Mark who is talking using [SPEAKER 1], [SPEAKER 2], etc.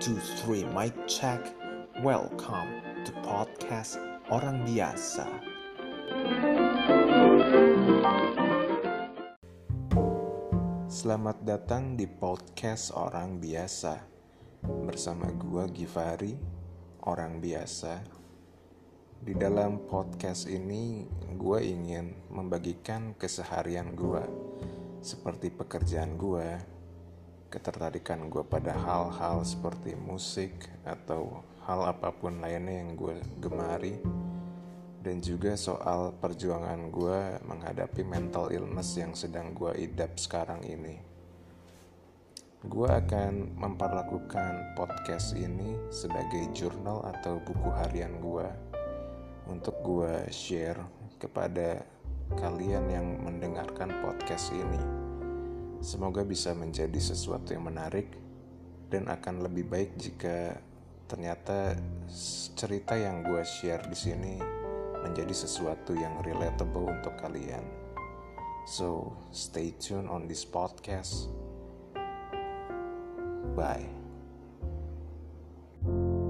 [SPEAKER 1] two, three, mic check. Welcome to podcast Orang Biasa. Selamat datang di podcast Orang Biasa bersama gua Givari, orang biasa. Di dalam podcast ini, gue ingin membagikan keseharian gue, seperti pekerjaan gue, ketertarikan gue pada hal-hal seperti musik atau hal apa pun lainnya yang gue gemari dan juga soal perjuangan gue menghadapi mental illness yang sedang gue idap sekarang ini. Gue akan memperlakukan podcast ini sebagai jurnal atau buku harian gue untuk gue share kepada kalian yang mendengarkan podcast ini. Semoga bisa menjadi sesuatu yang menarik dan akan lebih baik jika ternyata cerita yang gue share di sini menjadi sesuatu yang relatable untuk kalian. So, stay tuned on this podcast. Bye. thank you